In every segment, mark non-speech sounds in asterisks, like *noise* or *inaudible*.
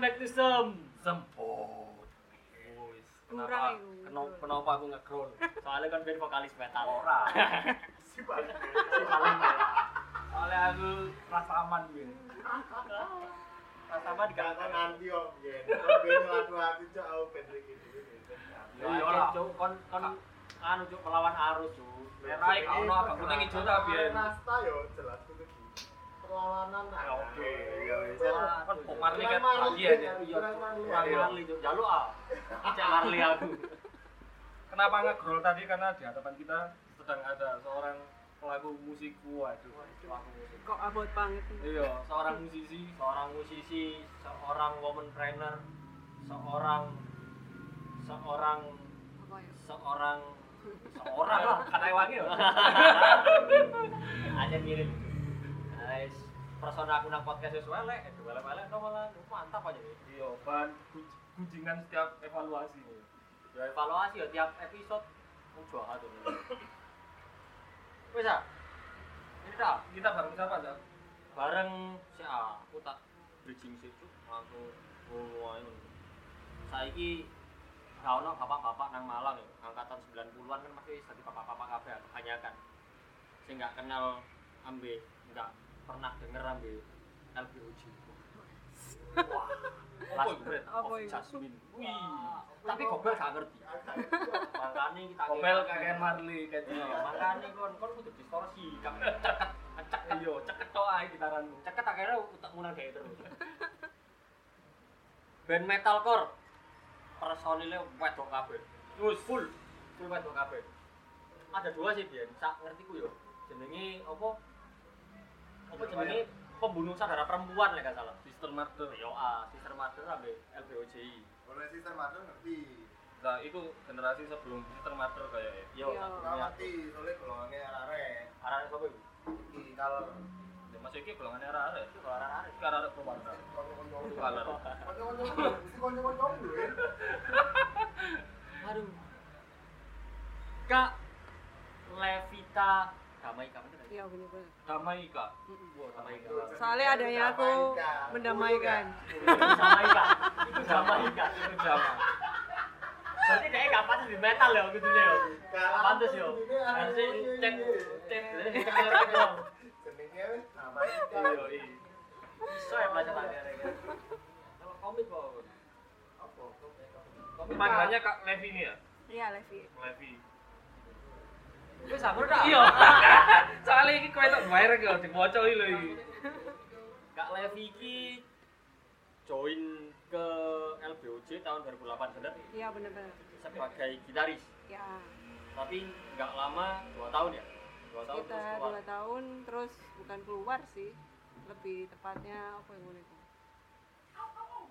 back to Sem. Semput. Wis, Kurang kenapa? Kenapa, kenapa aku nge-growl? Soalnya kan band vokalis metal. Ora. *laughs* Si paling. Si paling ya. Soalnya aku rasa aman gitu. Rasa di Kata kantor? nanti om, ya. Kalau gue ngelaku aku cok, aku Patrick ini. Ya Iya iya lah. Cuk, kon kon anu cuk melawan arus cuk. Merah iki ono apa kuning ijo ta biyen. Rasta yo jelas perlawanan nah. Oke, ya wis. Wah, Kan. Bob Marley kan Marley, aja. Marley. Iya. Marley cuk. Jaluk ah. Cek Marley aku. Kenapa nge-growl tadi karena di hadapan kita sedang ada seorang pelaku musik waduh. Kok abot banget. Iya, seorang musisi Seorang musisi, seorang woman trainer, seorang seorang Apa ya? seorang *laughs* seorang lah kata wangi ya. *laughs* aja mirip guys persona aku nang podcast wis welek itu welek-welek no malah mantap aja. Iya, gu- gunjingan setiap evaluasi. ya evaluasi ya tiap episode. Mau jual tuh wis ah. Ini Kita bareng siapa, Zak? bareng si A aku tak. Bridging sih cuk aku ngomong saiki gak ono bapak-bapak nang Malang ya angkatan 90-an kan masih jadi bapak-bapak kabeh kebanyakan sing gak kenal ambe nggak pernah denger ambe LBOG wah. Last breath of? Jasmine. Wih. Tapi gobel gak ngerti. Makanya kita Komel kakek Marley Iya, gitu. makanya kon kon kudu distorsi. Kamu ceket. Ceket. Iya, ceket tok ae gitaranmu. ceket akhirnya utak munang kayak terus. Band metalcore. Personilnya wedok kabeh. Terus full. Full wedok kabeh. Ada dua sih biyen sak ngertiku yo. Jenenge apa apa jenenge pembunuh saudara perempuan lek gak salah Sister Murder. yo ah sister mother ambe LBOJI Oleh sister Madu ngerti. Nah, itu generasi sebelum Sister Murder yo Iya. satu Ora ngerti, soalnya golongannya arek. arane sapa iku Iki kalau Ya masuk iki golongannya arek-arek. itu kalau Iki arek-arek konco-konco konco-konco konco-konco dulu ya. Aduh. Kak Levita Damai kamu Iya. Damai Kak. Damai Kak. Soalnya adanya aku mendamaikan. Itu Damai Kak. Itu Damai Kak. Itu sama. Berarti dia gak pantas di metal ya gitu ya. Gak pantas ya. Harusnya cek cek cek cek dong. Nama Iya, iya. Bisa ya belajar tadi Kalau komik kok. Apa? Komik Panggilannya Kak Levi ini ya? Iya Levi. Levi. Wis aku dah. Iya. *laughs* Soalnya iki kowe tok bayar kok dipoco iki lho iki. Kak Levi iki join ke LBOJ tahun 2008 bener Iya bener-bener. sebagai gitaris. Ya. Tapi nggak lama, dua tahun ya? Dua tahun terus Kita keluar. dua tahun terus bukan keluar sih. Lebih tepatnya apa yang itu?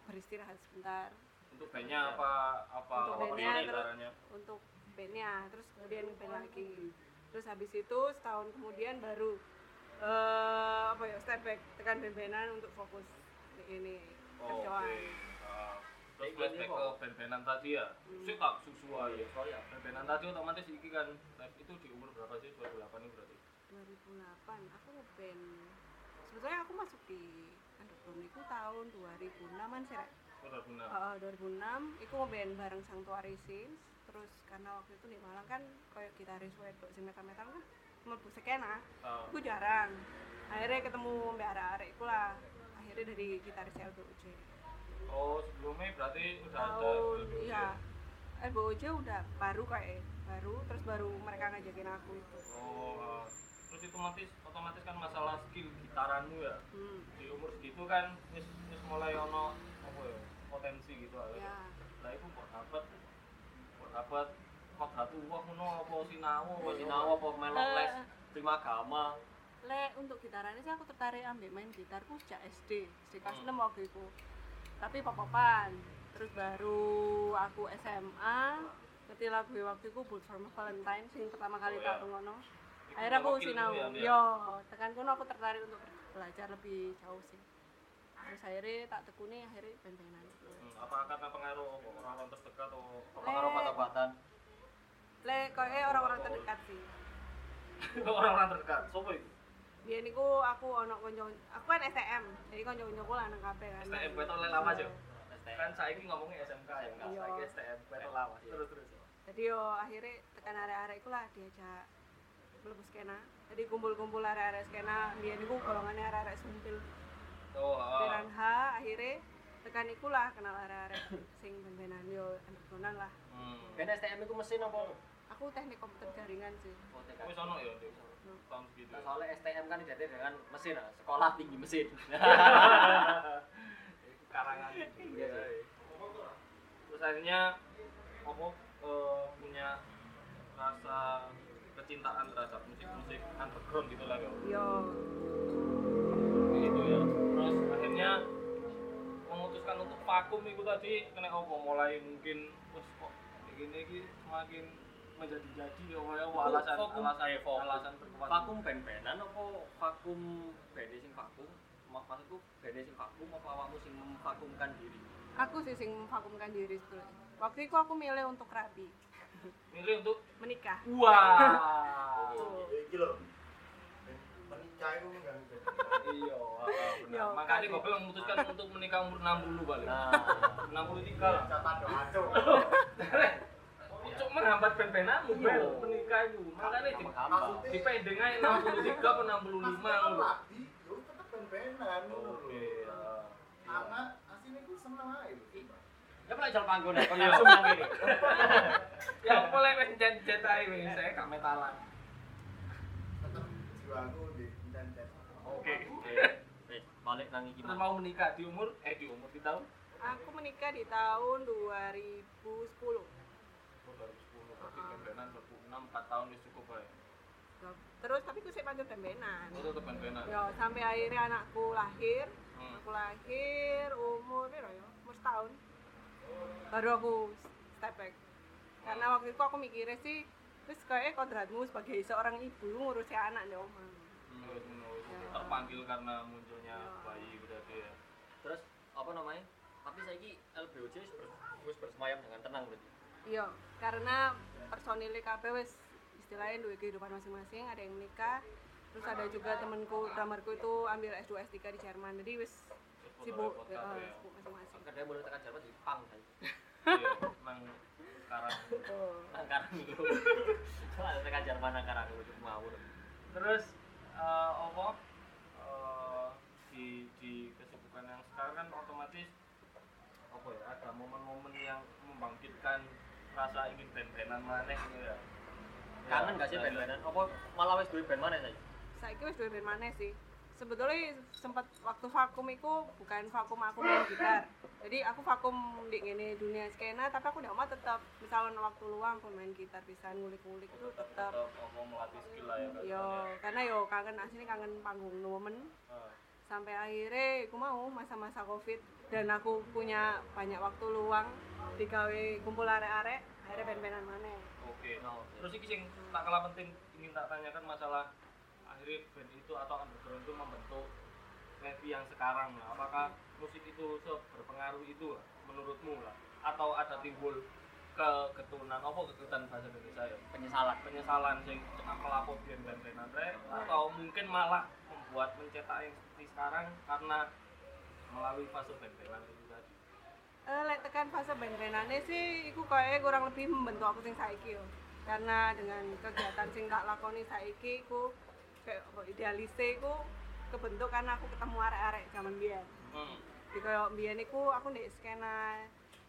Beristirahat sebentar Untuk bandnya apa apa Untuk apa bandnya, terus- untuk bandnya terus kemudian band lagi terus habis itu setahun kemudian baru eh apa ya step back tekan band-bandan untuk fokus di ini Oke. kerjaan Ah, Terus flashback gini ke band-bandan tadi ya. Hmm. Sik tak susua ya. Sorry ya. Band-bandan tadi otomatis iki kan itu di umur berapa sih? 2008 ini berarti. 2008 aku ngeband sebetulnya aku masuk di underground itu tahun 2006an sih Rek. Oh, 2006. Heeh, 2006 aku ngeband bareng Sanctuary Sins terus karena waktu itu di Malang kan kayak gitaris wedok sing metal-metal kan mlebu skena Ah, aku jarang. Akhirnya ketemu mbak arek-arek iku lah. Akhirnya dari gitaris LBOJ Oh, sebelumnya berarti udah ada tahun LBOJ. iya. LBOJ udah baru kayak baru terus baru mereka ngajakin aku itu. Oh, terus itu otomatis otomatis kan masalah skill gitaranmu ya. hmm. Di umur segitu kan wis wis mulai ono apa ya? Potensi gitu ya. Lah iku kok dapat dapat kok satu wah ngono apa sinau apa sinau sinau apa melok les Eh. prima agama. le untuk gitarannya sih aku tertarik ambil main gitarku sejak SD SD kelas Hmm. 6 waktu itu tapi pop-popan terus baru aku SMA ngerti lagu waktu itu Bullet for Valentine sing pertama kali Oh, tak iya. ngono akhirnya aku sinau ya, Mbak? yo tekan kono aku tertarik untuk belajar lebih jauh sih terus akhirnya tak tekuni akhirnya band-bandan apa karena pengaruh orang-orang terdekat atau Pengaruh Eh. obat-obatan. le kayaknya orang-orang terdekat sih. *laughs* Orang-orang terdekat? Sopo itu biar niku aku ono konco aku kan STM jadi konco-koncoku lanang kabeh kan. STM kowe tau lek lama aja kan saya ini ngomongnya SMK ya? SMK. Iya. saya STM lawas Iya. terus terus. Jadi yo akhirnya tekan arek-arek iku lah diajak mlebu skena. Jadi kumpul-kumpul arek-arek skena biyen iku golongannya arek-arek sumpil. Oh ah. Piran H akhirnya tekan iku lah kenal arek-arek sing ben-benan yo undergroundan lah hmm. Ben STM itu mesin apa? aku teknik komputer jaringan sih Oh, TK. wis ono ya Dik? tahun segitu Nah, soalnya STM kan identik dengan mesin, ah. sekolah tinggi mesin. *laughs* *laughs* karangan Iya sih. terus akhirnya apa eh, punya rasa kecintaan terhadap musik-musik underground gitu lah ya yo gitu ya terus akhirnya memutuskan untuk vakum itu tadi kena apa mulai mungkin terus kok kayak gini iki semakin menjadi jadi ya ya alasan vakum, alasan eh, vakum. alasan berkuat vakum ben-benan apa vakum band sing vakum? Mak- Maksudku band sing vakum apa awakmu sing memvakumkan diri? aku sih sing memvakumkan diri sebetulnya waktu itu aku milih untuk rabi milih untuk menikah wah Iki lho. Itu mengganggu. iya ah, benar Yo, makanya gue bilang memutuskan untuk menikah umur 60 balik Nah, 63 lah Kata doa Cuk menghambat ben-benamu Iya. bel menikah itu makanya di, Maksudnya- di pending aja 63 atau 65 Maksudnya ngono. yo tetep ben-benan ngono lho. Ya. Anak asine ku seneng ae lho. ya pernah jalan panggung ya, Iya. pernah sumbang ini. Ya boleh ae wis saya gak metalan. Tetep jiwaku. Wis, balik nang iki Terus mau menikah di umur? Eh di umur di tahun? Aku menikah di tahun 2010 Oh, 2010 berarti ben-benan 2006 4 tahun wis cukup ae. terus tapi aku sih pancen ben-benan Itu tetep ben-benan. yo sampai akhirnya anakku lahir. Hmm. aku lahir umur berapa ya umur setahun. Baru aku step back. Karena waktu itu aku mikirnya sih terus kayak kodratmu sebagai seorang ibu ngurusi anak di omah Hmm, terpanggil karena munculnya Ya. bayi berarti ya. Terus apa namanya? Tapi saiki LBOJ wis ber- wis bersemayam dengan tenang berarti. iya karena personil KB wis istilahnya dua kehidupan masing-masing ada yang menikah terus ada juga temanku dramarku itu ambil S2 S3 di Jerman jadi wis sibuk ya, ya. sibuk masing-masing Kedai mulai tekan Jawa di pang saya. Iya, nang karang. oh. Karang dulu. Soalnya tekan Jerman karang cuma ngawur. Terus apa eh, di di kesibukan yang sekarang kan otomatis apa ya ada momen-momen yang membangkitkan rasa ingin band-bandan maneh gitu ya. Kangen gak sih Ya, band-bandan? Apa malah wis duwe band mana saya? saya wis duwe band maneh sih sebetulnya sempat waktu vakum itu bukan vakum aku main gitar jadi aku vakum di ngene dunia skena tapi aku di rumah tetap misalnya waktu luang aku main gitar bisa ngulik-ngulik itu tetap Tetap melatih skill lah ya kan. yo karena yo kangen asli kangen panggung momen Ah, sampai akhirnya aku mau masa-masa covid dan aku punya banyak waktu luang digawe kumpul arek-arek akhirnya band-bandan mana Oke. No. Terus iki sing tak kalah penting ingin tak tanyakan masalah akhirnya band itu atau underground itu membentuk Levi yang sekarang lah. Apakah musik itu berpengaruh itu lah, menurutmu lah? Atau ada timbul kegetunan apa kegetunan bahasa Indonesia ya? Penyesalan. penyesalan sing aku lapor biyen dan rek atau mungkin malah membuat mencetak yang seperti sekarang karena melalui fase band-bandan itu tadi. Eh, lek tekan fase band-bandane sih iku kayaknya kurang lebih membentuk aku sing saiki yo. Karena dengan kegiatan sing tak lakoni saiki iku kayak idealise iku kebentuk karena aku ketemu arek-arek zaman biyen. Hmm. Di koyo biyen iku aku di skena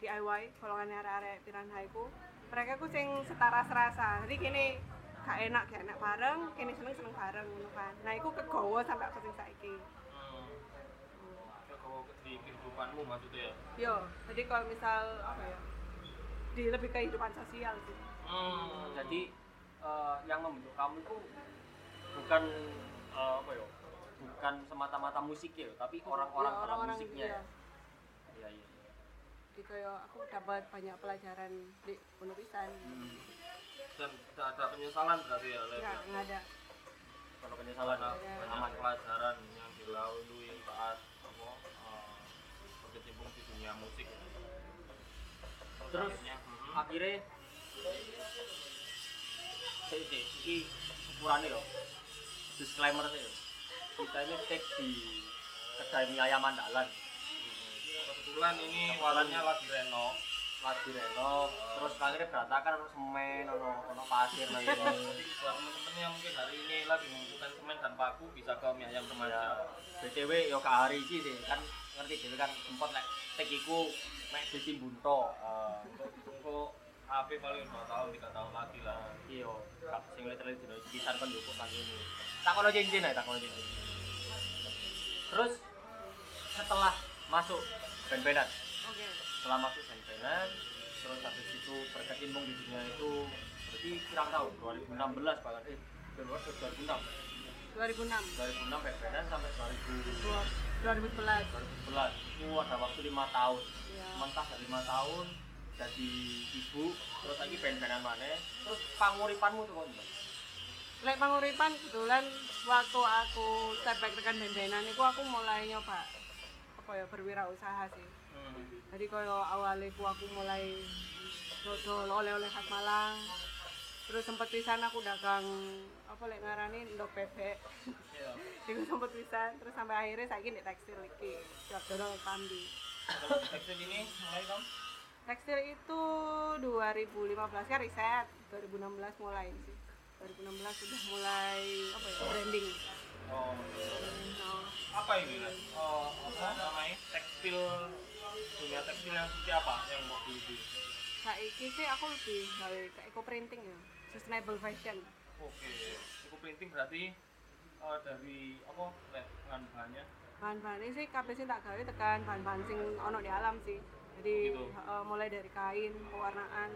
DIY golongan arek-arek piranha iku. Mereka ku sing setara serasa. Jadi kini gak enak gak enak bareng, kini seneng seneng bareng ngono kan. Nah, iku kegawa sampai aku sing saiki. Hmm. Ya, kalau di kehidupanmu maksudnya ya. Yo, jadi kalau misal apa ya? Di lebih kehidupan sosial sih. Hmm. Jadi eh, yang membentuk kamu itu bukan eh, apa ya? Bukan semata-mata musik ya, tapi orang-orang Ya, orang-orang, musiknya. iya. ya. Iya, iya. Jadi kayak aku dapat banyak pelajaran di Gunung Pisan. Hmm. Dan tidak ada penyesalan berarti ya Lev, ya? enggak ada. Kalau penyesalan banyak, Ada. banyak pelajaran yang dilalui saat apa eh, berkecimpung di dunia musik Terus akhirnya, hmm. akhirnya sih sih ini ukurannya loh disclaimer sih kita ini take di kedai mie ayam andalan kebetulan ini warnanya lagi renov lagi renov terus akhirnya berantakan ono semen ono ono pasir lagi. Jadi buat temen-temen yang mungkin hari ini lagi membutuhkan semen dan paku bisa ke mie ayam ya remaja BTW yo ke hari iki sih kan ngerti dhewe kan sempat lek tek iku mek disi bunto. Untuk untuk HP paling 2 tahun 3 tahun lagi lah. Iya. Sing literally dino pisan kon njupuk nang ngene takono cincin ae takono cincin. Terus setelah masuk band-bandan. Oke. Setelah masuk band-bandan terus habis itu berkecimpung di dunia itu berarti kurang tahu 2016 bahkan eh 2006 2006 2006 band-bandan sampai 2000 2011 2011 itu ada waktu lima tahun. Ya mentah dari lima tahun jadi ibu terus lagi band-bandan mana terus panguripanmu tuh kok lek panguripan kebetulan waktu aku step back tekan band-bandan itu aku mulai nyoba apa ya berwirausaha sih. Jadi kalau awalnya ku aku mulai dodol oleh-oleh khas Malang terus sempet pisan aku dagang apa lek ngarani ndok bebek. Iya. *laughs* Itu sempet pisan terus sampai akhirnya saya di tekstil iki jual dodol Terus tekstil ini mulai dong? Tekstil itu 2015 kan riset 2016 mulai sih. 2016 sudah mulai apa ya branding. Oh. Nah, apa ini? Oh, apa namanya? Tekstil dunia tekstil yang seperti apa yang mau diuji? Saiki sih aku lebih gawe ke eco printing ya sustainable fashion. Oke itu printing berarti eh, dari apa? Bahan bahannya bahan-bahannya sih kabeh sih tak gawe tekan bahan-bahan sing ono di alam sih. Jadi Gitu. eh, mulai dari kain pewarnaan.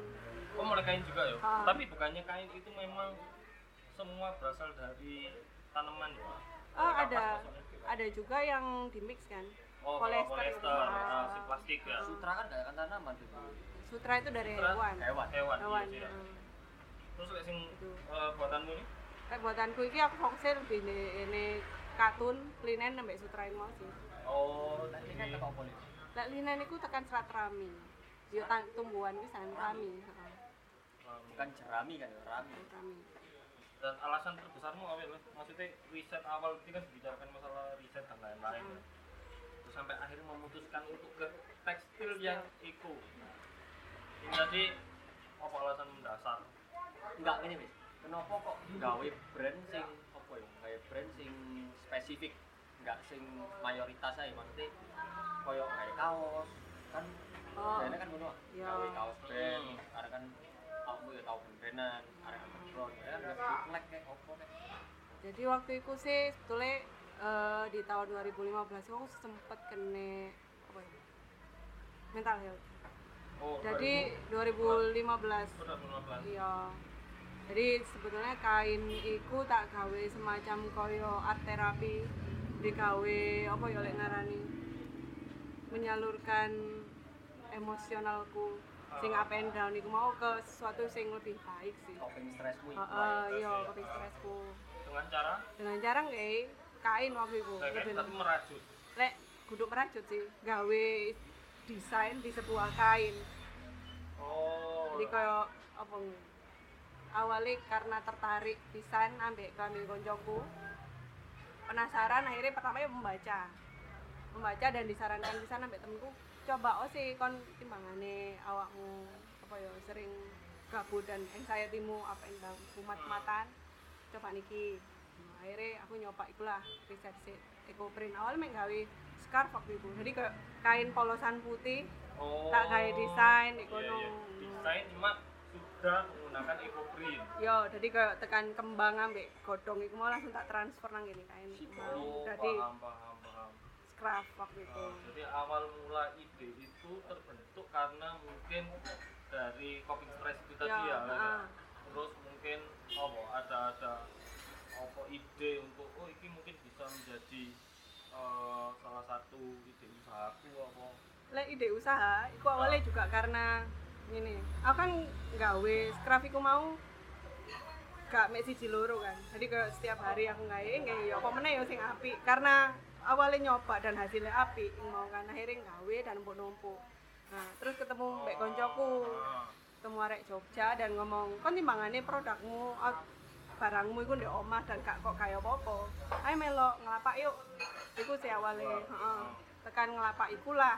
Oh mulai kain juga ya? Ah. tapi bukannya kain itu memang semua berasal dari tanaman ya? Oh ada. maksudnya? ada juga yang di mix kan oh polyester polyester gitu. ah, si plastik ya. Sutra kan gak kan tanaman tuh. Sutra itu dari Sutra? hewan. Hewan. Hewan, hewan iya, iya. terus lek sing Itu. eh, buatanmu ini? Kayak buatanku ini aku fokusnya lebih di ini katun linen sampai sutra ini mau sih. Oh ini kan ini apa boleh? Lek linen itu tekan serat rami. Yo tan- tumbuhan bisa rami. heeh, bukan jerami kan rami. Rami. Dan alasan terbesarmu apa ya maksudnya riset awal itu kan dibicarakan masalah riset dan lain-lain ya. Sampai akhirnya memutuskan untuk ke tekstil yang eco ini tadi apa alasan mendasar enggak ini mis kenapa kok gawe brand sing apa ya gawe brand sing spesifik enggak sing mayoritas aja maksudnya koyo kayak kaos kan Oh. brandnya kan ngono Iya. gawe kaos brand Hmm. karena kan kamu ya tahu brand-brandan ada kan brand ya nggak bootleg kayak apa kayak jadi waktu itu sih sebetulnya eh, di tahun 2015 aku sempet kena apa ya? Mental health. Oh jadi 2015 udah 2015 iya. Jadi sebetulnya kain iku tak gawe semacam koyo art terapi digawe apa ya lek ngarani? Menyalurkan emosionalku. Sing up and down iku mau ke sesuatu sing lebih baik sih. Coping Heeh, iya coping stressku. Dengan cara? Dengan cara nggak kain waktu itu. Lebih tapi merajut. Lek kudu merajut sih. Gawe desain di sebuah kain. Oh. Jadi kayak apa awalnya karena tertarik pisan ambek kami koncoku. Penasaran akhirnya pertamanya membaca. Membaca dan disarankan pisan ambek temenku coba oh sih kon timbangane awakmu apa ya sering gabut dan anxiety-mu apa yang kumat matan coba niki akhirnya aku nyoba ikulah riset sih eco print awal mek gawe scarf waktu itu jadi kayak kain polosan putih oh tak gawe desain Iya, ikono iya. desain cuma sudah menggunakan eco print Yo, jadi kayak tekan kembang ambek godong itu mau langsung tak transfer nang gini kain. oh Jadi paham paham paham scrap waktu itu. Oh, jadi awal mula ide itu terbentuk karena mungkin dari coping stress itu tadi ya, Ya, ah. terus mungkin apa ada ada apa ide untuk oh ini mungkin bisa menjadi eh, salah satu ide usahaku apa Lek ide usaha, itu awalnya juga karena ini. Aku kan gawe scrap iku mau gak mek siji loro kan. Jadi kayak setiap hari aku gawe gawe ya apa meneh ya sing apik karena awalnya nyoba dan hasilnya apik mau kan akhirnya gawe dan numpuk-numpuk. Nah, terus ketemu mbek koncoku. Ah, ketemu arek Jogja dan ngomong kon timbangane produkmu barangmu iku ndek omah dan gak kok kaya apa-apa. Ayo melok ngelapak yuk. Iku sih awalnya. Heeh. Tekan ngelapak ikulah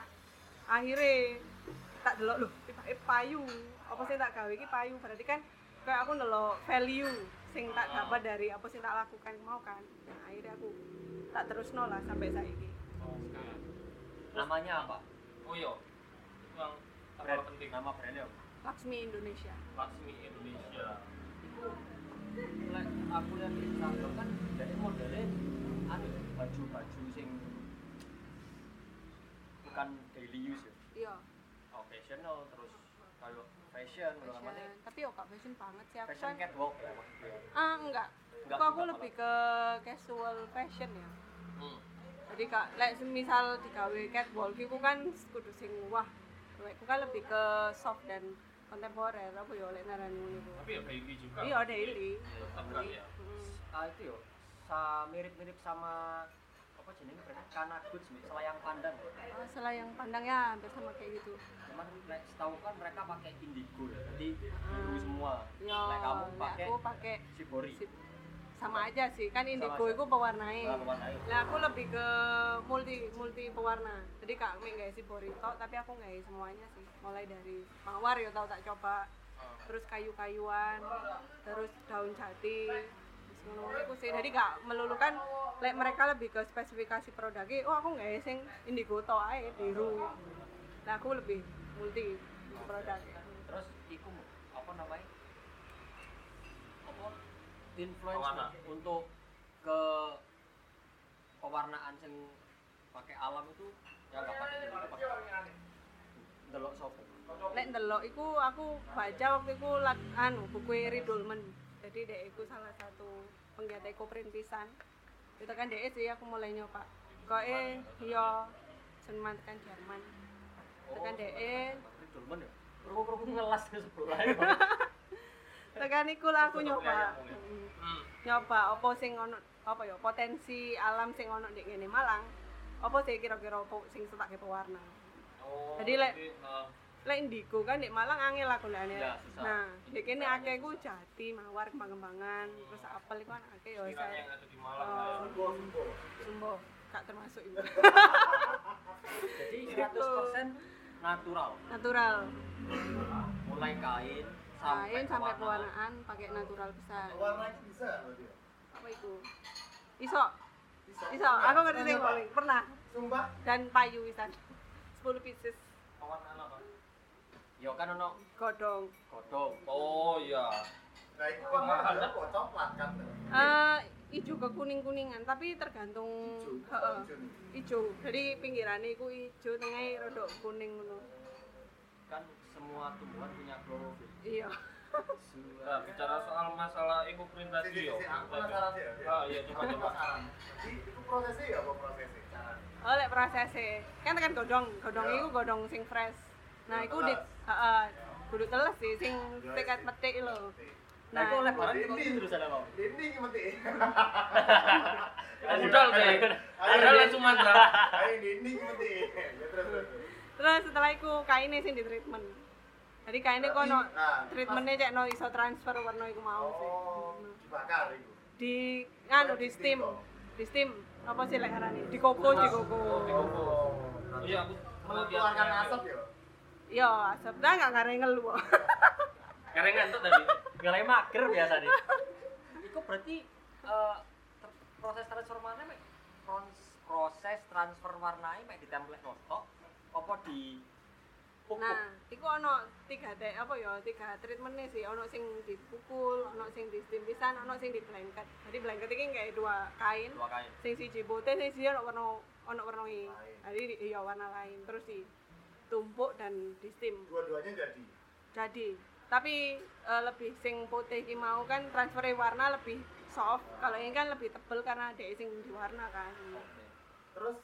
akhirnya tak delok loh tibake payu. Apa sih tak gawe iki payu? Berarti kan kayak aku ndelok value sing tak dapat dari apa sih tak lakukan mau kan? Nah, akhirnya aku tak terus lah sampai saiki. Oke. namanya apa? Oh iya. Itu yang brand. terlalu penting. nama brandnya apa? Laksmi Indonesia. Laksmi Indonesia. Lek aku lihat di Instagram kan dari modelnya anu baju-baju sing bukan daily use ya? Iya. Occasional terus kayak fashion fashion. tapi yo gak fashion banget sih. Aku fashion kan catwalk ya maksudnya? Ah enggak. Enggak aku lebih ke casual fashion ya? Hmm. jadi kak lek misal digawe catwalk iku kan kudu sing wah. Aku kan lebih ke soft dan kontemporer apa yo lek narani ngono iku Tapi ya daily juga. iya daily Tetap kan ya. Ah itu yo sa mirip-mirip sama apa jenenge brand Kana Goods nih selayang pandang. Oh, selayang pandang ya hampir sama kayak gitu. Cuman lek setahu kan mereka pakai indigo ya jadi biru semua. Ya lek kamu lek pakai aku pakai shibori. sip- sama aja sih kan indigo itu pewarnai Nah, pewarnai. Lah aku lebih ke multi multi pewarna. Jadi kak mi nggak si borito, tapi aku nggak semuanya sih. Mulai dari mawar ya tahu tak coba, terus kayu-kayuan, terus daun jati. Iku sih. Jadi gak melulukan lek mereka lebih ke spesifikasi produknya. Oh aku nggak sing indigo to ae biru. Nah aku lebih multi produk. terus iku apa namanya influence Pewarna. untuk ke pewarnaan yang pakai alam itu ya nggak pakai delok sopo Lek ndelok iku aku baca waktu iku lat, anu buku Eri Dolmen. Jadi dek iku salah satu penggiat ekoprint pisan. Itu kan dek sih aku mulai nyoba. Kok eh yo senman tekan Jerman. Tekan dek Dolmen ya Ruku-ruku ngelas ke sebelah *laughs* tekan iku lah aku nyoba. Mm. Hmm. Nyoba apa sing ono apa ya potensi alam sing ono di ngene Malang. Apa sih kira-kira apa sing setake pewarna. Oh. Jadi, lek- eh, Lek indigo kan di Malang angel aku ndane. Ya. Nah, di kene akeh ku jati, mawar, kembang-kembangan, terus apel iku kan akeh ya sekiranya saya. yang ada di Malang. Lah. Sumbo, sumbo. Sumbo, gak termasuk itu. jadi 100% natural Natural. mulai kain Kain sampai pewarnaan. pakai natural besar. Warna itu bisa? Apa itu? Iso, Bisa. iso. Aku ngerti sing Sumpah. paling pernah Sumpah. dan payu wisan. 10 pieces Pewarnaan apa? ya kan ono godong. godong Oh iya. Nah, itu kok mahal kok coklat kan? Eh, ijo ke kuning-kuningan, tapi tergantung Hijau. Ijo. Jadi pinggirannya iku ijo, tengahnya rodok kuning ngono. kan semua tumbuhan punya klorofil Iya. Nah, bicara soal masalah ekoprint Si, si, tadi yo. si, aku penasaran sih ya. Ah iya coba coba. Jadi itu prosesnya ya apa prosesnya? Caranya? Oh, lek prosesnya kan tekan godong, godong Iya. itu godong sing fresh. Nah, Yang iku di heeh, kudu teles sih sing Ya, tekat sih. petik lho. nah itu oleh barang ini. terus ada mau Ini gimana? Budal deh. Budal yang Sumatera. Ayo ini gimana? Ya terus setelah iku kainnya sing di treatment. Jadi kainnya kok no Nah, treatmentnya cek no iso transfer warna iku mau sih. Oh, dibakar itu. Di nganu di steam. Di steam. Apa sih lek ngarani? Di koko, di koko. Oh, Iya aku mengeluarkan asap ya. Iya, asap dah enggak ngarengel lu. Kerengan tuh tadi. ngelai mager biasa nih itu berarti ter- proses transformasi mek prons- proses transfer warnai mek di template notok apa di Nah, iku ono tiga te apa ya, tiga treatmentnya sih. Ono sing dipukul, ono sing di steam pisan, ono sing di blanket. Jadi blanket iki kayak dua kain. dua kain Sing siji putih, sing siji ono warna ono warna. Lain. Jadi di- iya warna lain. Terus ditumpuk dan di steam. Dua-duanya jadi. Jadi, tapi eh, lebih sing putih mau kan transfer warna lebih soft. Kalau ini kan lebih tebel karena ada sing diwarna kan. Terus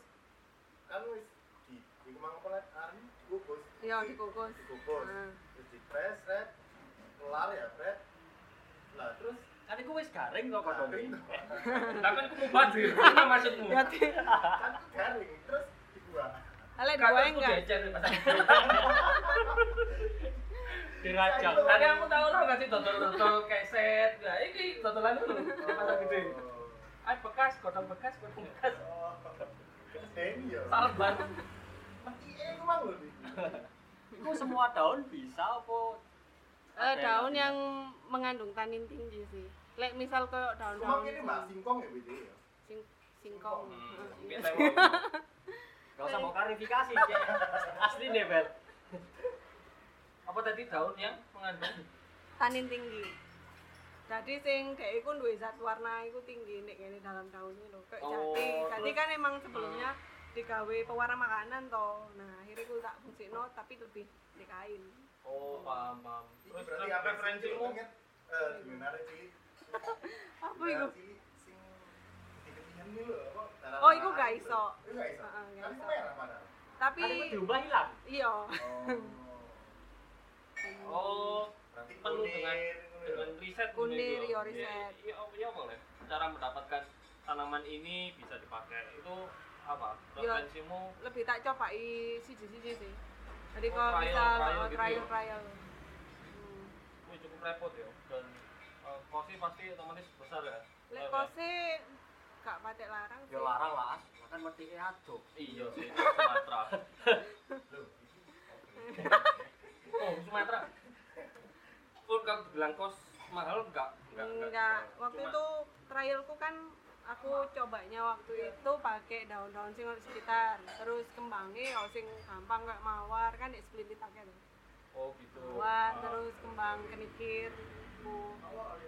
kan wis di di kemang apa dikukus. Iya, dikukus. Dikukus. Nah. Terus di press, red, kelar ya, red. Lah terus kan itu wis garing kok toh. Tapi kan aku mau badir. Apa *laughs* maksudmu? Ya, kan garing terus dibuang. Ale Kata digoreng aku enggak? dirajang Tadi aku tahu orang nggak sih dodol-dodol kayak set. Nah, ini dodolan dulu di pasar gede. Ay bekas, kodong bekas, kodong bekas. Oh. Ya. Salah banget. Mati eh kemang lho. Itu semua daun bisa apa? Eh, Ada daun nggak yang mengandung tanin tinggi sih. Lek misal kayak Cuma daun-daun ini mbak singkong ya BD ya. sing singkong. Hmm. Gak usah mau klarifikasi, Cek. Asli deh, Bel. Apa tadi daun yang mengandung? tanin tinggi. Jadi sing dek iku duwe zat warna iku tinggi nek kene dalam daun itu lho. Kayak Oh, jati. Terus- kan emang sebelumnya digawe pewarna makanan toh. Nah, akhirnya aku tak fungsikno tapi lebih di kain. Oh, paham, paham. Terus berarti apa preferensimu? Ingat eh di menarik cilik. *laughs* Apa sing diketihan darah Oh, itu. Itu gak iso. Heeh, gak iso. itu merah padahal. Tapi itu diubah hilang. iya. Oh. *laughs* Oh, Berarti penuh kuning, dengan ya. dengan riset Kunir, gitu. iya, Iya, riset. Iya, iya boleh. Cara mendapatkan tanaman ini bisa dipakai. Itu apa? Iya. Preferensimu lebih tak cobai siji-siji sih. Jadi Oh, kalau trial, misal trial gitu trial ya? trial. Hmm. wih, cukup repot ya. Dan uh, kosi pasti otomatis besar ya. Lek Besar ya? kose gak patek larang sih. Ya larang lah, kan mesti ado. Iya sih, Sumatera. Loh, *laughs* Oh, Sumatera. Pun kalau bilang kos mahal enggak? Enggak, Enggak, waktu Cuma- itu trialku kan aku cobanya waktu itu pakai daun-daun sing sekitar. Terus kembangnya oh sing gampang gak mawar kan di pakai tuh. Oh, gitu. Mawar Ah. terus kembang kenikir. Bu.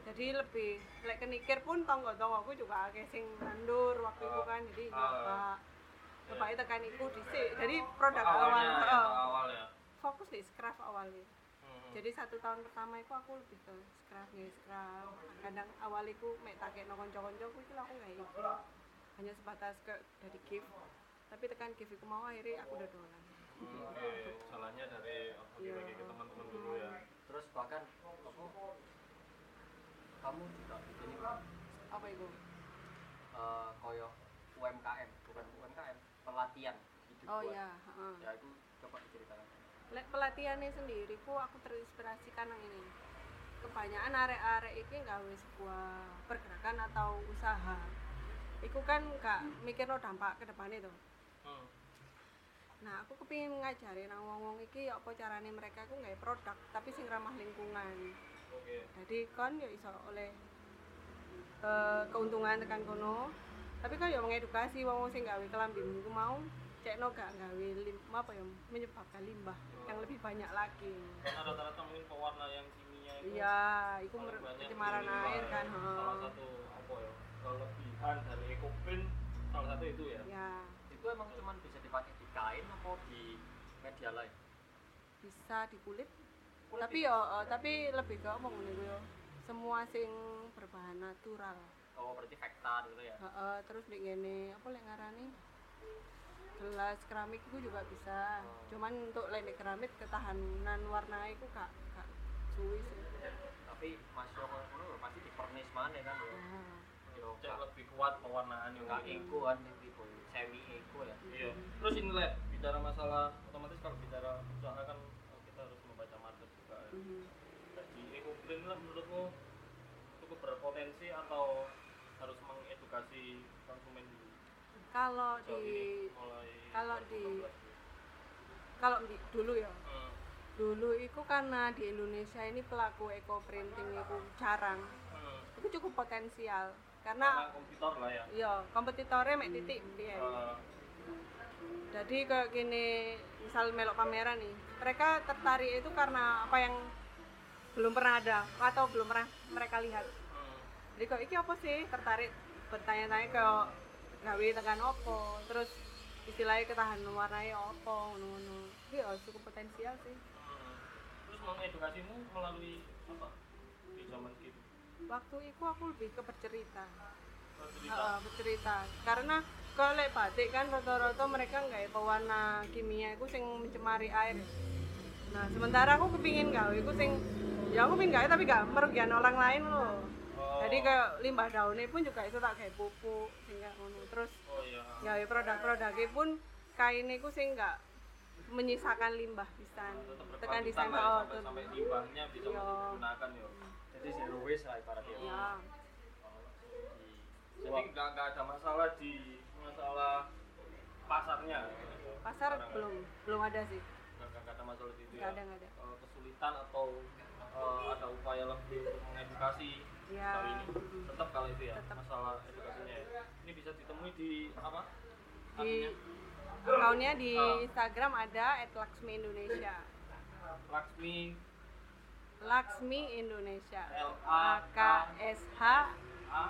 Jadi lebih lek kenikir pun tonggo-tonggoku juga akeh sing nandur waktu itu kan jadi Ah. nyoba. Coba itu kan iku dhisik. Jadi produk awalnya, awal ya, awal ya. fokus di scrap awalnya. Jadi satu tahun pertama itu aku lebih ke scrap nih scrap kadang awal itu mek tak kayak konco konco itu lah aku nggak itu hanya sebatas ke dari gift tapi tekan gift itu mau akhirnya aku udah dolan Oke, salahnya dari aku Iya. bagi ke teman-teman dulu ya. Terus bahkan apa? Kamu juga bikin apa itu eh, koyo UMKM, bukan UMKM, pelatihan oh buat- ya heeh. Ya itu pelatihannya sendiri ku aku terinspirasi karena ini kebanyakan arek-arek ini gawe sebuah pergerakan atau usaha Iku kan gak mikir no dampak ke depannya tuh Hmm. Nah, aku kepingin ngajari nang wong-wong iki ya apa carane mereka ku nggak produk tapi sing ramah lingkungan. Jadi kon ya iso oleh eh, keuntungan tekan kono. Tapi kan ya mengedukasi wong-wong sing gawe kelambi ku mau cekno gak gawe lim apa ya menyebabkan limbah yang lebih banyak lagi. Karena rata-rata mungkin pewarna yang kimia itu Iya, banyak pencemaran air ya. kan, Salah heeh. satu apa ya? Kelebihan dari Ecopin salah satu itu ya. Ya, Itu emang cuma bisa dipakai di kain atau di media lain? bisa di kulit. Kulit Tapi ya eh, tapi lebih ke apa ngene ku ya. Semua sing berbahan natural. Oh berarti vektan gitu ya? Heeh, terus di ngene apa lek ngarani? Gelas keramik itu juga bisa. Oh. Cuman untuk lek nek keramik ketahanan warna itu gak gak suwi sih. Tapi masuk ke kono pasti di pernis mana kan ya? Nah, Yo, Cek gak- lebih kuat pewarnaan yang Enggak eko kan itu semi eko ya. Iya. Terus ini lab bicara masalah otomatis kalau bicara usaha kan kita harus membaca market juga ya. mhm. Jadi Ecopin lah menurutmu cukup berpotensi atau harus mengedukasi? Kalau di kalau di- 2015. kalau di, dulu ya. Hmm. Dulu itu karena di Indonesia ini pelaku eco printing itu jarang. Hmm. Itu cukup potensial Karena karena komputer lah ya. iya kompetitornya mek titik piye. Eh, Jadi kayak gini, misal melok pameran nih, mereka tertarik itu karena apa yang belum pernah ada atau belum pernah mereka lihat. hmm. Jadi kok iki apa sih tertarik bertanya-tanya ke gawe tekan opo, terus istilahnya ketahanan warnanya opo, ngono-ngono. Iya, cukup potensial sih. Terus mengedukasimu melalui apa? Di zaman itu. Waktu itu aku lebih ke bercerita. Cerita. Heeh, bercerita. Karena kalau batik kan rata-rata mereka nggak pewarna kimia itu sing mencemari air. Nah, sementara aku kepingin gawe iku sing ya aku pingin gawe tapi gak merugikan orang lain loh. Oh. Jadi kayak limbah daunnya pun juga itu tak kayak pupuk sing kayak ngono. Terus Oh iya. gawe produk-produknya pun kain iku sing nggak menyisakan limbah pisan. Tekan desain ya, oh, sampai, tuh. sampai limbahnya bisa Iya. digunakan ya. Jadi zero waste lah ibaratnya. Ya. Jadi nggak nggak ada masalah di masalah pasarnya. Pasar Sekarang ya. belum belum ada sih. Nggak nggak ada nggak ada eh, kesulitan atau eh, ada upaya lebih untuk mengedukasi ya soal ini. Tetap kalau itu ya Tetap. masalah edukasinya ya. Ini bisa ditemui di apa? Di akunnya di Ah. Instagram ada @laksmi Indonesia Laksmi. Laksmi Indonesia. L A K S H. A.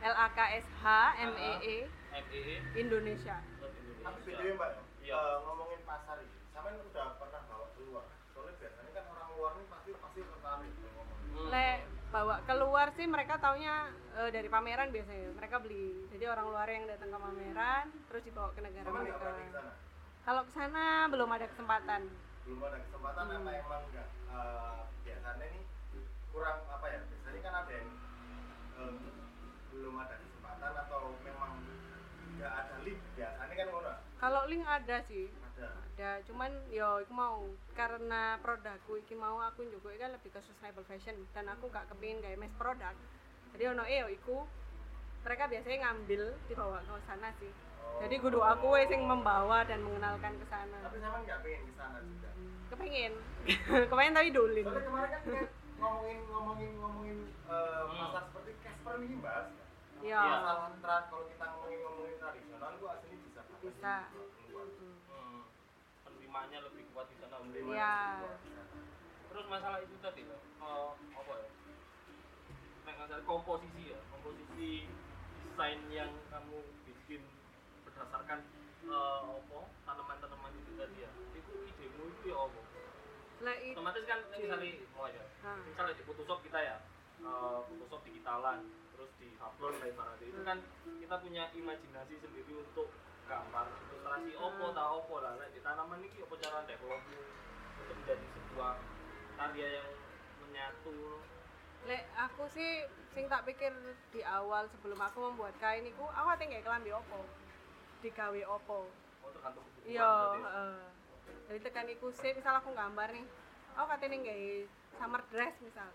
L A K S H M E E. E E. Indonesia. Tapi BTW Mbak, ya, eh, ngomongin pasar ini, sampean udah pernah bawa keluar? Soalnya biasanya kan orang luar nih pasti pasti tertarik kalau ngomong. Hmm. le bawa keluar sih mereka taunya eh, dari pameran biasanya mereka beli jadi orang luar yang datang ke pameran terus dibawa ke negara Emang nggak mereka kalau ke sana belum ada kesempatan Belum ada kesempatan Hmm. apa emang nggak? eh, biasanya nih kurang apa ya? Biasanya kan ada yang eh, belum ada kesempatan atau memang nggak ada link. Biasanya kan. Kalau link ada sih Ada. ada cuman yo aku mau karena produkku iki mau aku juga kan lebih ke sustainable fashion dan aku gak kepingin kayak mass product jadi ono e yo iku mereka biasanya ngambil dibawa ke sana sih jadi kudu aku yang membawa dan mengenalkan ke sana Tapi sama nggak pengen ke sana juga. kepengen *laughs* kepengen tapi dolin Soalnya kemarin kan ngomongin ngomongin ngomongin eh, Hmm. pasar seperti Casper ini bahas. Iya. Masalah kalau kita ngomongin ngomongin tradisional gua asli bisa. Hmm. Hmm. penerimaannya lebih kuat di sana. Iya. terus masalah itu tadi loh eh, apa ya masalah komposisi ya komposisi desain yang kamu bikin berdasarkan eh, apa tanaman-tanaman itu tadi ya itu idemu itu ya apa lah itu otomatis kan misalnya mau aja Nah. misalnya di Photoshop kita ya eh, Photoshop digitalan terus di Sablon kayak ibaratnya itu kan kita punya imajinasi sendiri untuk gambar ilustrasi opo tak opo lah Nek di tanaman ini apa cara developmu untuk menjadi sebuah karya yang menyatu Lek aku sih sing tak pikir di awal sebelum aku membuat kain iku aku ate nggak kelambi opo. Digawe opo. oh tergantung Iya, ya? heeh. Jadi tekan iku sih misal aku gambar nih. Aku katanya nggak summer dress misal.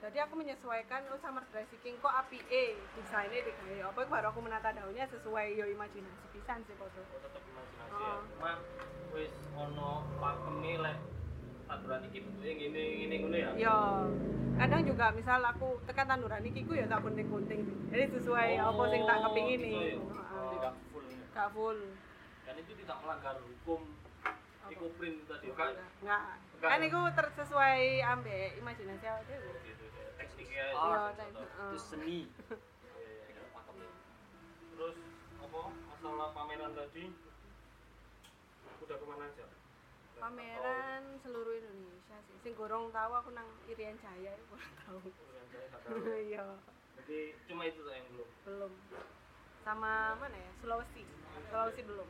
Jadi aku menyesuaikan oh summer dress iki kok api e desainnya digawe apa iku baru aku menata daunnya sesuai yo imajinasi pisan sih foto. oh tetap imajinasi ya Oh. cuma wis ono pakeme lek tanduran iki bentuknya ngene ngene ngono ya Yo, kadang juga misal aku tekan tanduran iki ku ya tak gunting-gunting. Jadi sesuai apa sing tak kepingin gitu nih. ya. Heeh. tidak full ya. Gak full. dan itu tidak melanggar hukum ekoprint tadi kan Enggak. Enggak. Kan iku tersesuai ambek imajinasi awake dhewe. gitu ya. tekniknya Oh, itu tek- contoh. heeh. itu seni *laughs* Iya, iya, iya, ya. terus apa masalah pameran tadi udah ke mana aja Pameran seluruh Indonesia sih. Sing gorong tahu aku nang Irian Jaya kurang tahu. Saya nggak tahu. *laughs* Iya, jadi cuma itu tuh yang belum belum. Sama mana ya? Sulawesi. Sulawesi belum.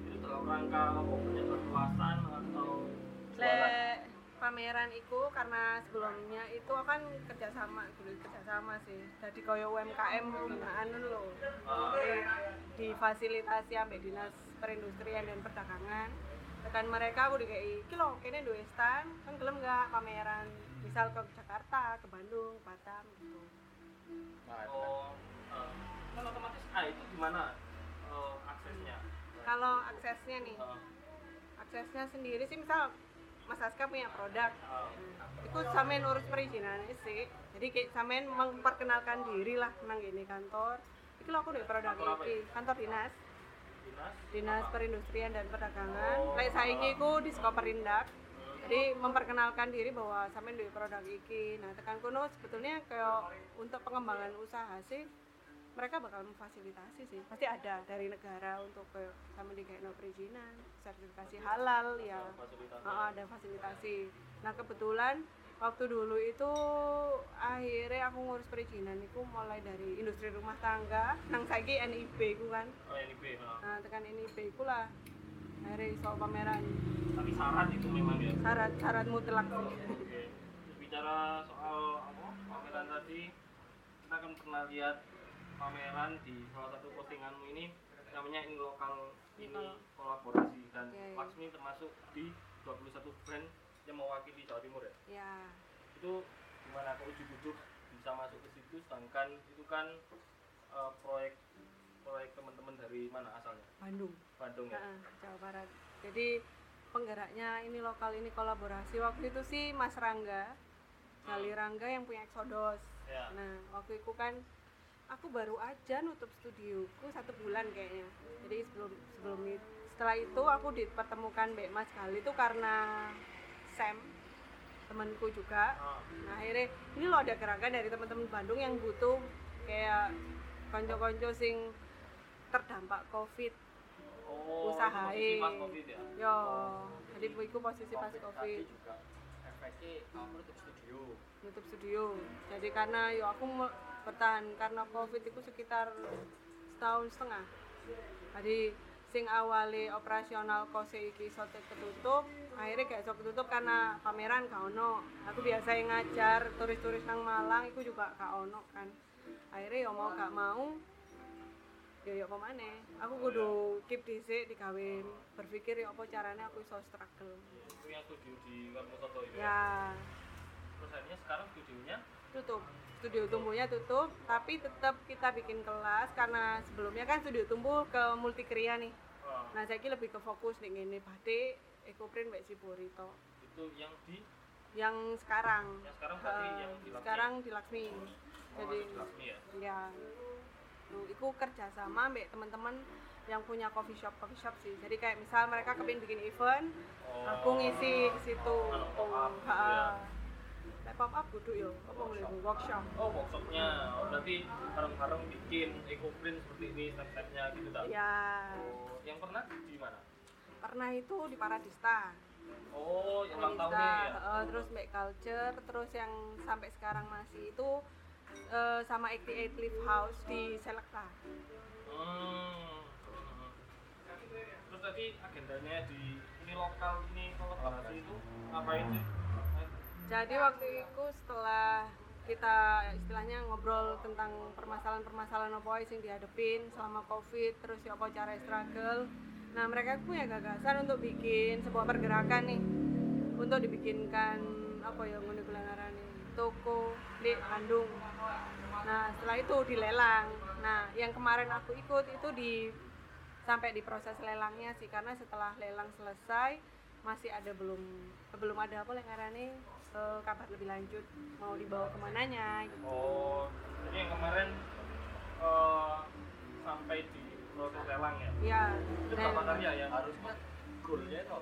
itu dalam rangka apa penyebar luasan atau Lek pameran itu karena sebelumnya itu kan kerjasama dulu kerjasama sih. Jadi koyo UMKM Ah. Jadi, difasilitasi ambek dinas perindustrian dan perdagangan. Tekan mereka aku dikai iki lho kene duwe stand kan gelem nggak pameran? Misal ke Jakarta ke Bandung Batam gitu. Nah, oh kan otomatis ah itu gimana eh, aksesnya? Kalau aksesnya nih aksesnya sendiri sih misal Mas Aska punya produk eh, Iku sampean urus perizinan sih. Jadi kayak sampean memperkenalkan diri lah nang gini kantor. Iki lho aku duwe produk iki, kantor dinas, dinas perindustrian dan perdagangan. Oh. Lek saiki iku di Perindak. Hmm. Jadi memperkenalkan diri bahwa sampean duwe produk iki. Nah, tekan kono sebetulnya kayak untuk pengembangan usaha sih mereka bakal memfasilitasi sih. Pasti ada dari negara untuk ke sampean dikasih perizinan, sertifikasi halal ya. Oh, ada fasilitasi. Nah kebetulan waktu dulu itu akhirnya aku ngurus perizinan itu mulai dari industri rumah tangga nang saiki NIB ku kan oh NIB nah. nah tekan NIB ku lah akhirnya soal pameran tapi syarat itu memang ya syarat syarat mutlak Oke. Terus bicara soal apa pameran tadi, kita akan pernah lihat pameran di salah satu postinganmu ini namanya in lokal ini kolaborasi dan Iya, iya. Laksmi termasuk di 21 brand yang mewakili Jawa Timur ya. ya Itu gimana kok ujuk-ujuk bisa masuk ke situ sedangkan itu kan eh, proyek proyek teman-teman dari mana asalnya? Bandung Bandung ya. Heeh, Jawa Barat jadi penggeraknya ini lokal ini kolaborasi waktu itu sih Mas Rangga Gali Rangga yang punya Exodus Ya. nah waktu itu kan aku baru aja nutup studioku satu bulan kayaknya. Jadi sebelum sebelum itu setelah itu aku dipertemukan Mbak Mas Gali itu karena Sam temanku juga. Ah. nah akhirnya ini loh ada gerakan dari teman-teman Bandung yang butuh kayak konco-konco sing terdampak covid. Oh, covid ya. yo jadi itu posisi pas Covid covid. juga. Efeknya nutup studio. Nutup studio. Jadi karena yo aku bertahan karena covid itu sekitar setahun setengah. Jadi sing awali operasional kose iki iso ketutup akhirnya gak iso ketutup karena pameran gak ono. Aku biasa yang ngajar turis-turis nang Malang itu juga gak ono kan. Akhirnya yo mau gak mau yo yo pemane aku kudu keep dhisik digawe berpikir yo apa caranya aku iso struggle. Itu yang studio di Karmosoto itu. ya. Terus akhirnya sekarang studionya? Tutup studio tumbuhnya tutup tapi tetap kita bikin kelas karena sebelumnya kan studio tumbuh ke multikria nih ah, nah saya lebih ke fokus nih ini batik ekoprint mbak Sibori to itu yang di yang sekarang yang sekarang berarti Eh, yang di Laksmi. sekarang di Laksmi Oh, jadi di Laksmi ya. ya itu kerjasama mbak teman-teman yang punya coffee shop coffee shop sih jadi kayak misal mereka kepin bikin event Oh. aku ngisi ke situ Anu, pop up gitu Ha-ha. ya. Pop up kudu yo apa Bu? workshop Oh workshopnya, oh, berarti bareng-bareng bikin eco-print seperti ini step-stepnya gitu tak? ya Oh, yang pernah di mana? pernah itu di Paradista Oh, yang ulang tahunnya ya? heeh, terus make culture terus yang sampai sekarang masih itu eh, sama 88 Leaf House di Selekta Hmm. hmm. Terus tadi agendanya di ini lokal ini kolaborasi itu ngapain sih? Jadi waktu itu setelah kita istilahnya ngobrol tentang permasalahan-permasalahan apa sing dihadepin selama covid terus ya apa cara struggle. Nah mereka punya gagasan untuk bikin sebuah pergerakan nih. Untuk dibikinkan apa ya ngono ngarani toko di Bandung. Nah setelah itu dilelang. Nah yang kemarin aku ikut itu di sampai di proses lelangnya sih karena setelah lelang selesai masih ada belum belum ada apa ngarani eh, kabar lebih lanjut mau dibawa ke mananya gitu Oh, jadi yang kemarin eh, sampai di proses lelang ya? ya Itu dan berapa karya ya? harusnya goalnya itu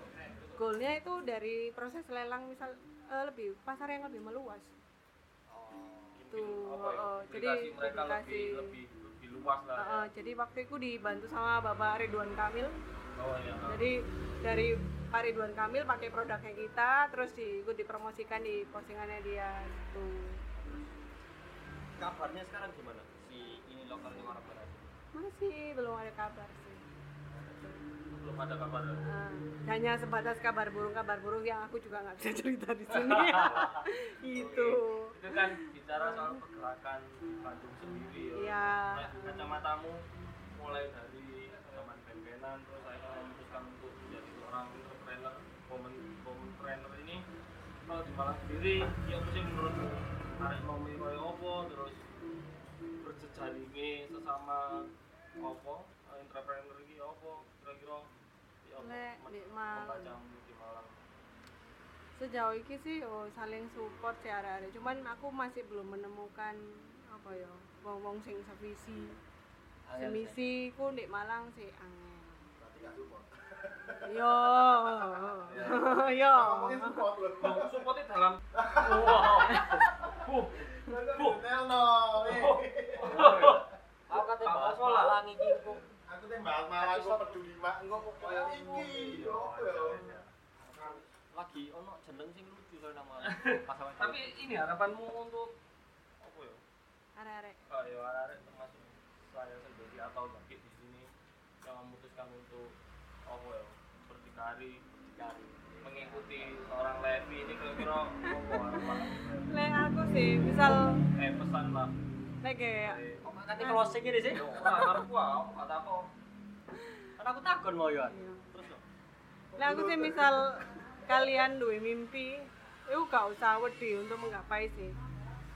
goalnya itu dari proses lelang misal eh, lebih pasar yang lebih meluas Tuh, apa ya? oh, jadi mereka lebih publikasi. lebih lebih luas lah. Eh, ya. jadi waktu itu dibantu sama Bapak Ridwan Kamil Oh ya. jadi dari Pak Ridwan Kamil pakai produknya kita terus di, ikut dipromosikan di postingannya dia gitu. Kabarnya sekarang gimana? Si ini lokal ini orang barat masih belum ada kabar sih. Belum ada kabar. Eh, hanya sebatas kabar burung kabar burung yang aku juga nggak bisa cerita di sini. *laughs* Itu Itu kan bicara soal pergerakan Bandung sendiri ya. Nah, kacamatamu mulai dari zaman band-bandan terus akhirnya memutuskan untuk menjadi seorang entrepreneur, woman woman trainer ini kalau di Malang sendiri ya apa sih menurutmu tarik nomi kaya apa terus berjejaringi sesama apa eh, entrepreneur ini apa kira-kira ya di Malang. membacamu di Malang. Sejauh ini sih oh, saling support sih ada cuman aku masih belum menemukan apa ya wong wong sing sevisi. Semisi ku di Malang sih angel. Berarti nggak support yo. *laughs* Yo. Ngomongin support loh Oh, supportnya dalam wow uh, Detail no aku kata bahas sekolah? Malang iki kok aku tembak malah aku peduli mak engko kok koyo iki yo ya? Lagi ono jeneng sing lucu nama tapi ini harapanmu untuk apa ya? Arek-arek. Oh ya arek termasuk saya sendiri atau bangkit di sini yang memutuskan untuk apa ya berdikari dari mengikuti seorang Levi ini kira-kira apa harapan lek aku sih misal eh pesan lah lek kayak kok nggak kate closing ini sih? Ora karepku ah, kata aku. Kan aku takon mau ya. Iya. terus Lah aku sih misal kalian duwe mimpi, itu gak usah wedi untuk menggapai sih.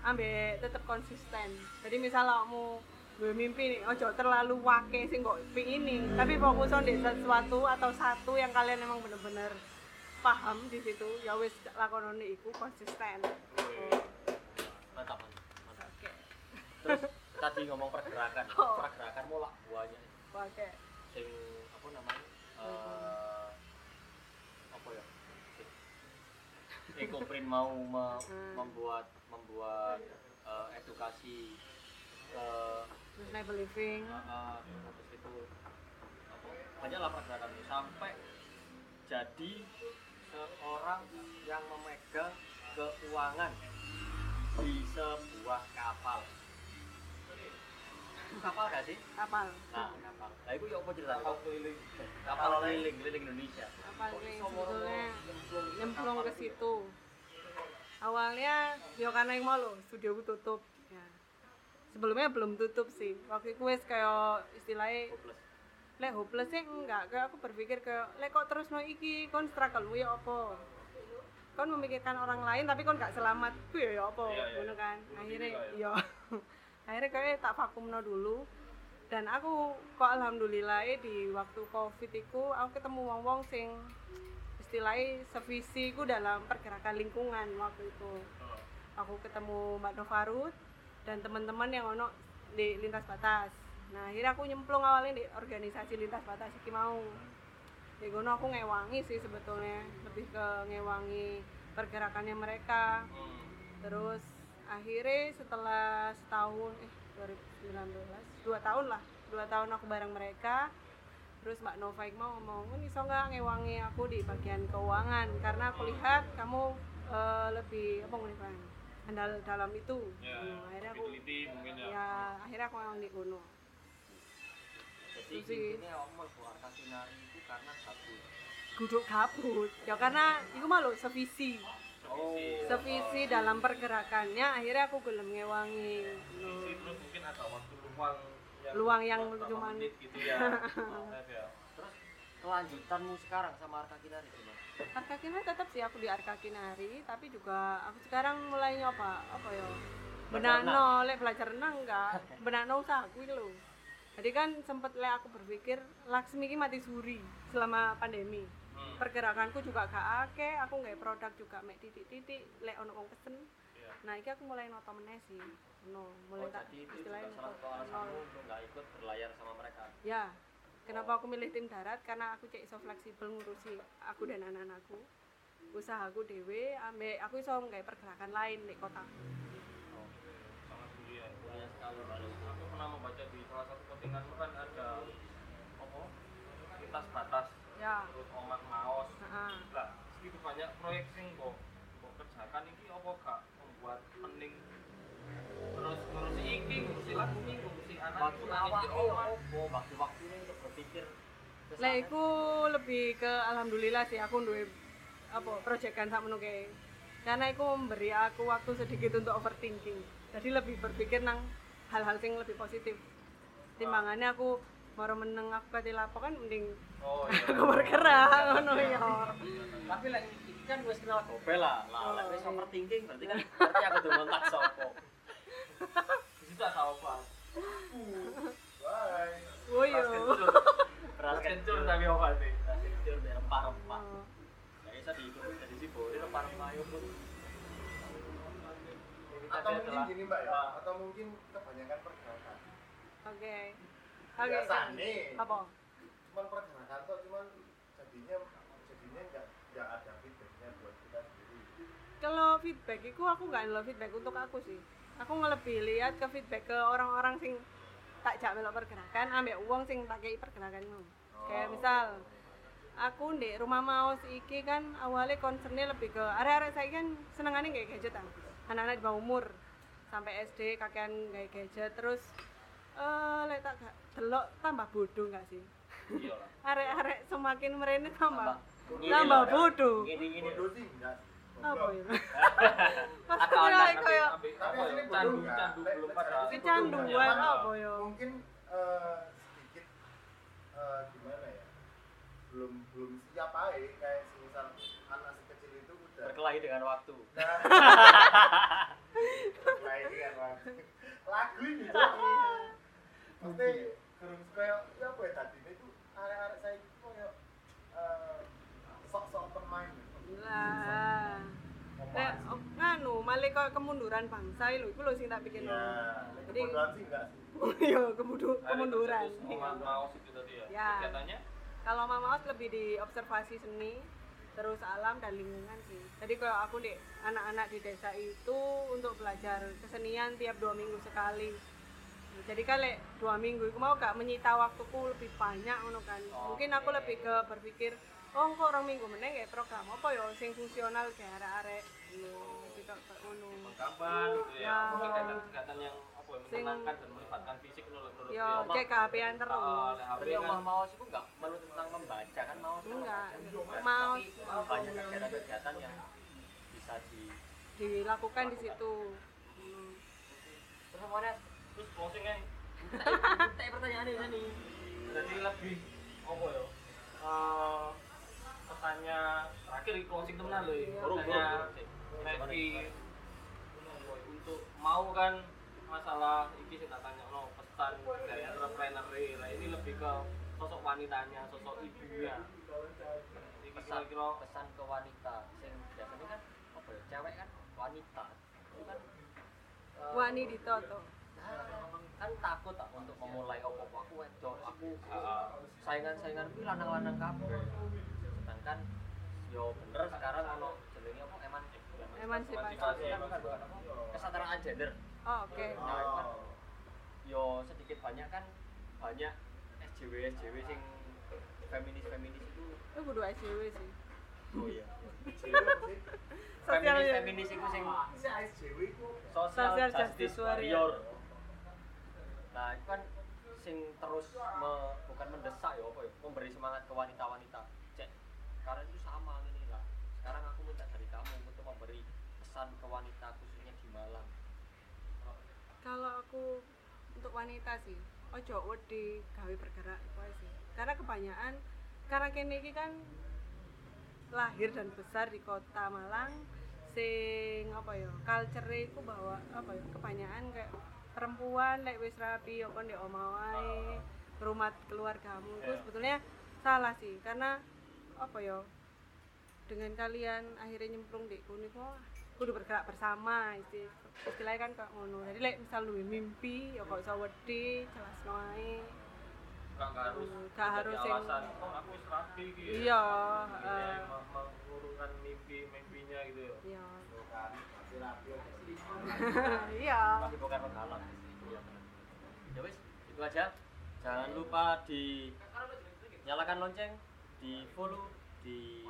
Ambek tetep konsisten. Jadi misal kamu duwe mimpi nih, ojo terlalu wake sing kok ini, tapi fokus on di sesuatu atau satu yang kalian emang bener-bener paham di situ ya wis lakonane iku konsisten. Oh, mantap. Oke. Terus tadi ngomong pergerakan Oh. pergerakan mulai buahnya. Oke sing apa namanya eh apa ya? Ekoprint mau me- Hmm. membuat membuat eh, edukasi ke sustainable living uh, terus itu apa banyaklah pergerakan ini sampai jadi seorang yang memegang keuangan di sebuah kapal itu kapal gak sih? kapal Nah, kapal. Nah, itu ya apa ceritanya? Kapal keliling. Kapal keliling, keliling Indonesia. kapal ini sebetulnya nyemplung ke situ awalnya ya karena yang mau loh studio ku tutup ya sebelumnya belum tutup sih. Waktu itu wes kayak istilahnya Hopeless. lek hopeless sih enggak. Kayak aku berpikir kayak lek kok terus no iki kon struggle ya apa? Kon memikirkan orang lain tapi kon gak selamat. Ku ya ya apa? Iya, iya. ngono kan. Akhirnya ya. iya. *laughs* Akhirnya kayak tak vakumno dulu. Dan aku kok alhamdulillah di waktu covid itu aku ketemu wong wong sing istilahnya sevisi ku dalam pergerakan lingkungan waktu itu. Aku ketemu Mbak Novarut dan teman-teman yang ono di lintas batas. Nah akhirnya aku nyemplung awalnya di organisasi lintas batas iki mau. Di gono aku ngewangi sih sebetulnya. Lebih ke ngewangi pergerakannya mereka. Terus akhirnya setelah setahun eh 2019 dua tahun lah. Dua tahun aku bareng mereka. Terus Mbak Nova mau ngomong "Ini iso nggak ngewangi aku di bagian keuangan? Karena aku lihat kamu eh, lebih apa kan andal dalam itu Ya, Nah, akhirnya aku mungkin ya. ya akhirnya aku yang di kono Jadi Itu sih. intinya awakmu keluar kasinari itu karena gabut. duduk kabut ya karena itu malu sevisi Oh. sevisi dalam pergerakannya akhirnya aku gelem ngewangi Isi terus mungkin ada waktu luang yang Luang yang menit gitu ya. *laughs* Ya. Terus kelanjutanmu sekarang sama Arka Kinari gimana? Arka Kinari tetap sih aku di Arka Kinari, tapi juga aku sekarang mulai nyoba apa ya? Benakno, lek belajar renang enggak, benakno usaha aku lho. Jadi kan sempet lek aku berpikir Laksmi iki mati suri selama pandemi. Hmm. Pergerakanku juga gak akeh, aku nggak produk juga mek titik-titik lek ono wong pesen. Iya. Nah, iki aku mulai noto meneh sih. No, mulai Oh, tak jadi itu juga istilahnya salah noto satu alasanmu nol. untuk nggak ikut berlayar sama mereka. Ya, kenapa aku milih tim darat? Karena aku cek iso fleksibel ngurusi aku dan anak-anakku. Usahaku dewe, ambek aku iso nggak pergerakan lain di kota. Oh, Sangat mulia. mulia sekali. Aku pernah membaca di salah satu postinganmu kan ada apa? Lintas batas Ya, terus omat maos. heeh. Lah, segitu banyak proyek sing kok kok kerjakan iki apa gak membuat pening terus ngurusi iki, ngurusi lagu anak Waktu awal waktu-waktu ini untuk berpikir Lah iku lebih ke alhamdulillah sih aku duwe apa proyekan sak kae. Karena iku memberi aku waktu sedikit untuk overthinking. Jadi lebih berpikir nang hal-hal sing lebih positif. Timbangannya aku mau meneng aku kate lapo kan mending Oh iya. *laughs* aku bergerak ngono ya. Tapi lek iki kan wis kenal gobel lah. Lah lek wis iya. overthinking berarti kan berarti aku tuh ngontak sopo. Di situ ada apa? Bye. Oh iya. Beras kencur kencur tapi apa sih? beras kencur dari rempah-rempah. Oh. Gak bisa dihitung dari si Bori rempah-rempah ayo pun. Atau mungkin adalah- gini mbak ya, atau mungkin kebanyakan pergerakan. Oke. Oke. Biasane, Apa? cuman pergerakan tuh cuman jadinya jadinya nggak nggak ada feedbacknya buat kita sendiri. Kalau feedback itu aku nggak nelo feedback untuk aku sih. Aku ngelebih lihat ke feedback ke orang-orang sing tak jak melok pergerakan, ambek uang sing tak kei pergerakan itu. Kayak Oh. misal aku di rumah maus iki kan awalnya concernnya lebih ke arek-arek saya kan senengannya kayak gadget kan anak-anak di bawah umur sampai SD kakean kayak gadget terus eh lek tak delok tambah bodoh nggak sih *laughs* arek-arek semakin merene tambah tambah loh, bodoh Gini-gini. Apa ya *laughs* pas Atau aku anak kayak kayak Ambil Tapi apa ya? asli bodoh Candu, nggak? candu Lek- belum pada. kecanduan nggak. apa ya Mungkin eh, sedikit eh, gimana ya? Belum belum siap aja kayak misal anak sekecil itu udah berkelahi dengan waktu. Nah, lain kan lagu. Lagu ini jadi mesti kurang kayak ya apa ya tadi itu arek-arek saya itu kayak eh, sok-sok pemain ah oh, nganu, malah kok kemunduran bangsa lho, iku lho sing tak pikir. ya Jadi kebetulan sih enggak sih yo kemundur, Akhirnya kemunduran. Maus itu tadi ya. Ya. Kegiatannya Kalau Mama Aus lebih di observasi seni, terus alam dan lingkungan sih. Jadi kalau aku di anak-anak di desa itu untuk belajar kesenian tiap dua minggu sekali. Jadi kan lek dua minggu aku mau gak menyita waktuku lebih banyak kan. Mungkin aku lebih ke berpikir, oh kok orang minggu meneng kayak program apa ya sing fungsional kayak arek-arek kok kok ngono. kapan gitu ya. Ya. Kegiatan-kegiatan yang apa ya menenangkan dan melibatkan fisik menurut menurut Yo dia. kayak kehabian terus. HP Tapi yang mau maus itu enggak perlu tentang membaca kan kan Enggak. Tapi Maus banyak kegiatan-kegiatan yang bisa di dilakukan di situ. Terus mana terus closing *laughs* kan tak pertanyaan ini jadi lebih apa ya eh, pesannya terakhir di closing temenan loh ya. Burung. Levi untuk mau kan masalah ini sih tak tanya no pesan dari entrepreneur lah ini lebih ke sosok wanitanya sosok ibunya. Ini pesan kira-kira pesan ke wanita sing biasanya kan apa ya cewek kan wanita. Itu kan eh, Wani ditoto. kan takut tak untuk memulai opo aku wedok aku eh, saingan-saingan kuwi lanang-lanang kabeh sedangkan yo bener sekarang ono jenenge apa eman Emansipasi. kesetaraan gender Oh, oke. nah itu kan yo sedikit banyak kan banyak SJW SJW sing feminis feminis itu Itu kudu SJW sih. oh iya *laughs* Sosial feminis ya. feminis itu sing si ASJW itu social, justice warrior. Nah, itu kan sing terus me- bukan mendesak ya apa ya, memberi semangat ke wanita-wanita. Cek, karena itu sama ini lah. Sekarang aku minta dari kamu untuk memberi pesan ke wanita khususnya di Malang. Kalau aku untuk wanita sih, ojo wedi gawe bergerak ae sih. Karena kebanyakan karena kene iki kan lahir dan besar di kota Malang sing apa ya culture iku bahwa apa ya kebanyakan kayak perempuan lek wis rapi yo kon ndek omah wae rumah keluargamu itu Ya. sebetulnya salah sih karena apa ya dengan kalian akhirnya nyemplung di kuning kok kudu bergerak bersama isti istilahnya kan kayak ngono. Jadi lek misal lu mimpi ya kok iso wedi jelas nggak nggak harus Nggak harus jadi yang- alasan oh aku wis rapi gitu iya eh, me- mengurungkan mimpi mimpinya gitu ya. Iya. Kan masih rapi *laughs* iya. Tapi bukan. Iya. Ya wis, itu aja. Jangan lupa di nyalakan lonceng, di follow, di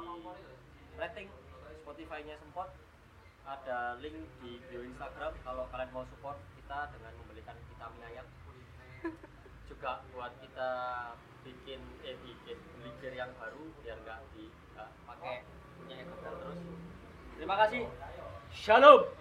rating Spotify-nya Sempot. Ada link di bio Instagram kalau kalian mau support kita dengan membelikan kita mie ayam. *laughs* Juga buat kita bikin eh bikin beli gear yang baru biar nggak di nggak pakai punya Excel terus. Terima kasih. Shalom.